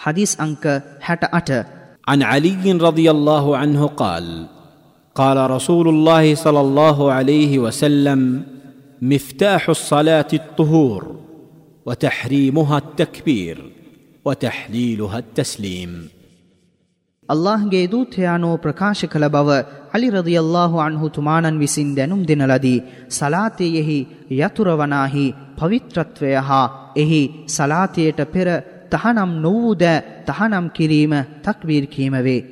حديث أنك حتى أتى عن علي رضي الله عنه قال قال رسول الله صلى الله عليه وسلم مفتاح الصلاة الطهور وتحريمها التكبير وتحليلها التسليم. අල්لهගේ දූතයානෝ ප්‍රකාශ කළ බව අලි රදියල්له අන්හු තුමානන් විසින් දැනුම් දෙනලදී සලාතයෙහි යතුරවනාහි පවිත්‍රත්වය හා එහි සලාතයට පෙර තහනම් නොවූද තහනම් කිරීම තක්වීර් කීම වේ.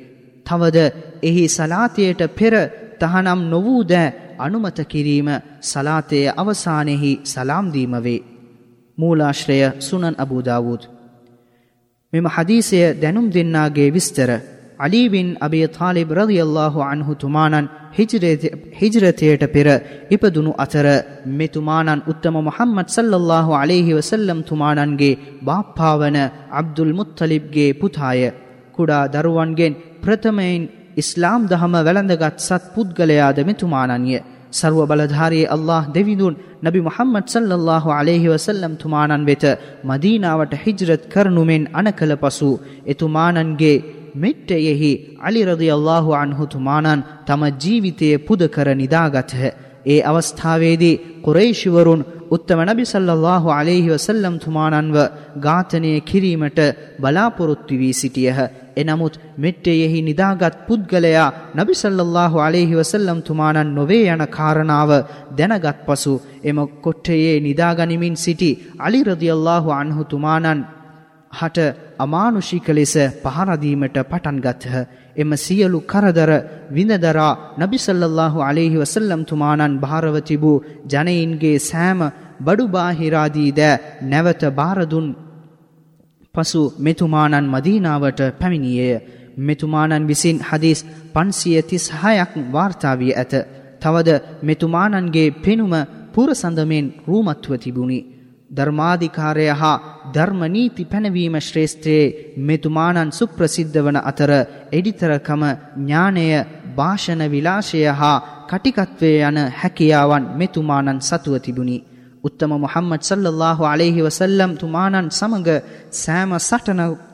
තවද එහි සලාතයට පෙර තහනම් නොවූද අනුමත කිරීම සලාතය අවසානයෙහි සලාම්දීම වේ. මූලාශ්‍රය සුනන් අබූදාවූත්. මෙම හදීසය දැනුම් දෙන්නාගේ විස්තර අලීවින් අබේ තාලිබ් රදියල්ලාහු අන්හු තුමානන් හිජරතයට පෙර ඉපදුණු අතර මෙතුමානන් උත්තම මොහම්මත් සල්ලල්ලාහු අලෙහි වසල්ලම් තුමානන්ගේ බාප්පාවන අබ්දුල් මුත්තලිබ්ගේ පුතාය. කුඩා දරුවන්ගෙන් ප්‍රථමයින් ඉස්ලාම් දහම වැළඳගත් සත් පුද්ගලයාද මෙතුමානන්ය. සර්ව බලධාරයේ අල්له දෙවිඳුන් නබි මොහම්මත් සල්ලල්له අලෙහි වසල්ලම් තුමානන් වෙත මදීනාවට හිජරත් කරනුමෙන් අනකළ පසු එතුමානන්ගේ මෙට්ටයෙහි අලිරදි අල්ලාහු අන්හුතුමානන් තම ජීවිතය පුද කර නිදාගත්හ. ඒ අවස්ථාවේදී කුරේශිවරුන් උත්තම නබි සල්ලල්ලාහු අලෙහි වසල්ලම් තුමානන්ව ඝාතනය කිරීමට බලාපොරොත්තු වී සිටියහ. එනමුත් මෙට්ටයෙහි නිදාගත් පුද්ගලයා නබි සල්ලල්ලාහු අලෙහි වසල්ලම් තුමානන් නොවේ යන කාරණාව දැනගත් පසු එම කොට්ටයේ නිදාගනිමින් සිටි අලි රදියල්ලාහු අන්හු තුමානන් හට අමානුෂික ලෙස පහරදීමට පටන් ගත්හ. එම සියලු කරදර විඳදරා නබිසල්ලල්له අලෙහි වසල්ලම් තුමානන් භාරව තිබූ ජනයින්ගේ සෑම බඩු බාහිරාදී දෑ නැවත භාරදුන් පසු මෙතුමානන් මදීනාවට පැමිණියය. මෙතුමානන් විසින් හදිස් පන්සිය තිස් හයක් වාර්තාාවී ඇත. තවද මෙතුමානන්ගේ පෙනුම පුරසඳමෙන් රූමත්ව තිබුණි. ධර්මාධිකාරය හා ධර්මනීති පැනවීම ශ්‍රේෂ්ත්‍රයේ මෙතුමානන් සුප්‍රසිද්ධ වන අතර එඩිතරකම ඥානය භාෂණ විලාශය හා කටිකත්වය යන හැකියාවන් මෙතුමානන් සතුව තිබුණි. උත්තම මොහම්මද සල්ලල්ලාහු අලෙහි වසල්ලම් තුමානන් සමග සෑම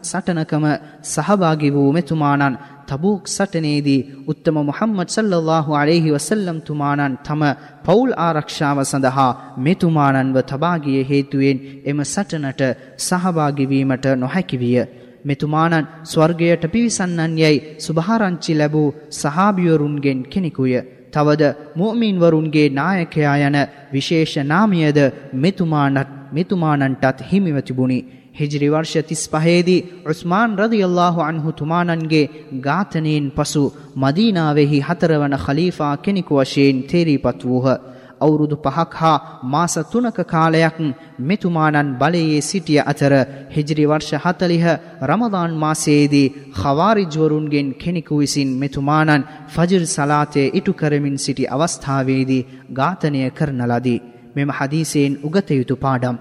සටනකම සහභාගි වූ මෙතුමානන් තබූක් සටනේදී උත්තම මොහම්මද සල්ලල්ලාහු අලෙහි වසල්ලම් තුමානන් තම පවුල් ආරක්ෂාව සඳහා මෙතුමානන්ව තබාගිය හේතුවෙන් එම සටනට සහභාගිවීමට නොහැකි විය. මෙතුමානන් ස්වර්ගයට පිවිසන්නන් යැයි සුභාරංචි ලැබූ සහාභියවරුන්ගෙන් කෙනෙකුය. තවද මුවමින්වරුන්ගේ නායකයා යන විශේෂ නාමයද මෙතුමානන්ටත් හිමිව තිබුණි. හිජරි වර්ෂ තිස් පහේදී උස්මාන් රදියල්له අන්හු තුමානන්ගේ ඝාතනයෙන් පසු මදීනාවෙහි හතරවන khලීෆා කෙනෙකු වශයෙන් තේරීපත් වූහ. අවුරුදු පහක් හා මාස තුනක කාලයක් මෙතුමානන් බලයේ සිටිය අතර හිජරි වර්ෂ හතලිහ රමදාන් මාසයේදී khවාරිජ්වරුන්ගෙන් කෙනෙකු විසින් මෙතුමානන් ෆජර් සලාතය ඉටු කරමින් සිටි අවස්ථාවේදී ඝාතනය කරන ලදී. මෙම හදීසයෙන් උගත යුතු පාඩම්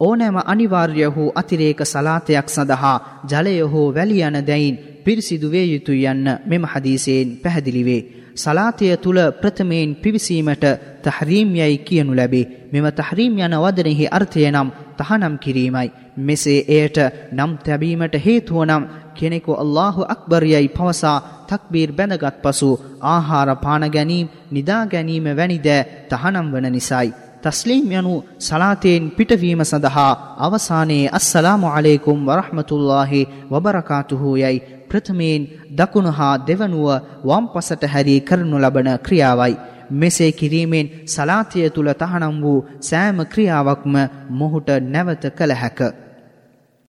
ඕනෑම අනිවාර්ය හෝ අතිරේක සලාතයක් සඳහා ජලය හෝ වැලියන දැයින් පිරිසිදු වේ යුතු යන්න මෙම හදීසයෙන් පැහැදිලිවේ. සලාතය තුළ ප්‍රථමයෙන් පිවිසීමට තහරීම් යයි කියනු ලැබේ. මෙම තහරීම් යන වදනෙහි අර්ථය නම් තහනම් කිරීමයි. මෙසේ එයට නම් තැබීමට හේතුව නම් කෙනෙකු අල්ලාහු අක්බර් යයි පවසා තක්බීර් බැඳගත් පසු ආහාර පාන ගැනීම නිදා ගැනීම වැනි දෑ තහනම් වන නිසයි. තස්ලීම් යනු සලාතයෙන් පිටවීම සඳහා අවසානයේ අස්සලාමු අලේකුම් වරහමතුල්ලාහි වබරකාතුහු යයි ප්‍රථමයෙන් දකුණු හා දෙවනුව වම් පසට හැරී කරනු ලබන ක්‍රියාවයි. මෙසේ කිරීමෙන් සලාතය තුළ තහනම් වූ සෑම ක්‍රියාවක්ම මොහුට නැවත කළ හැක.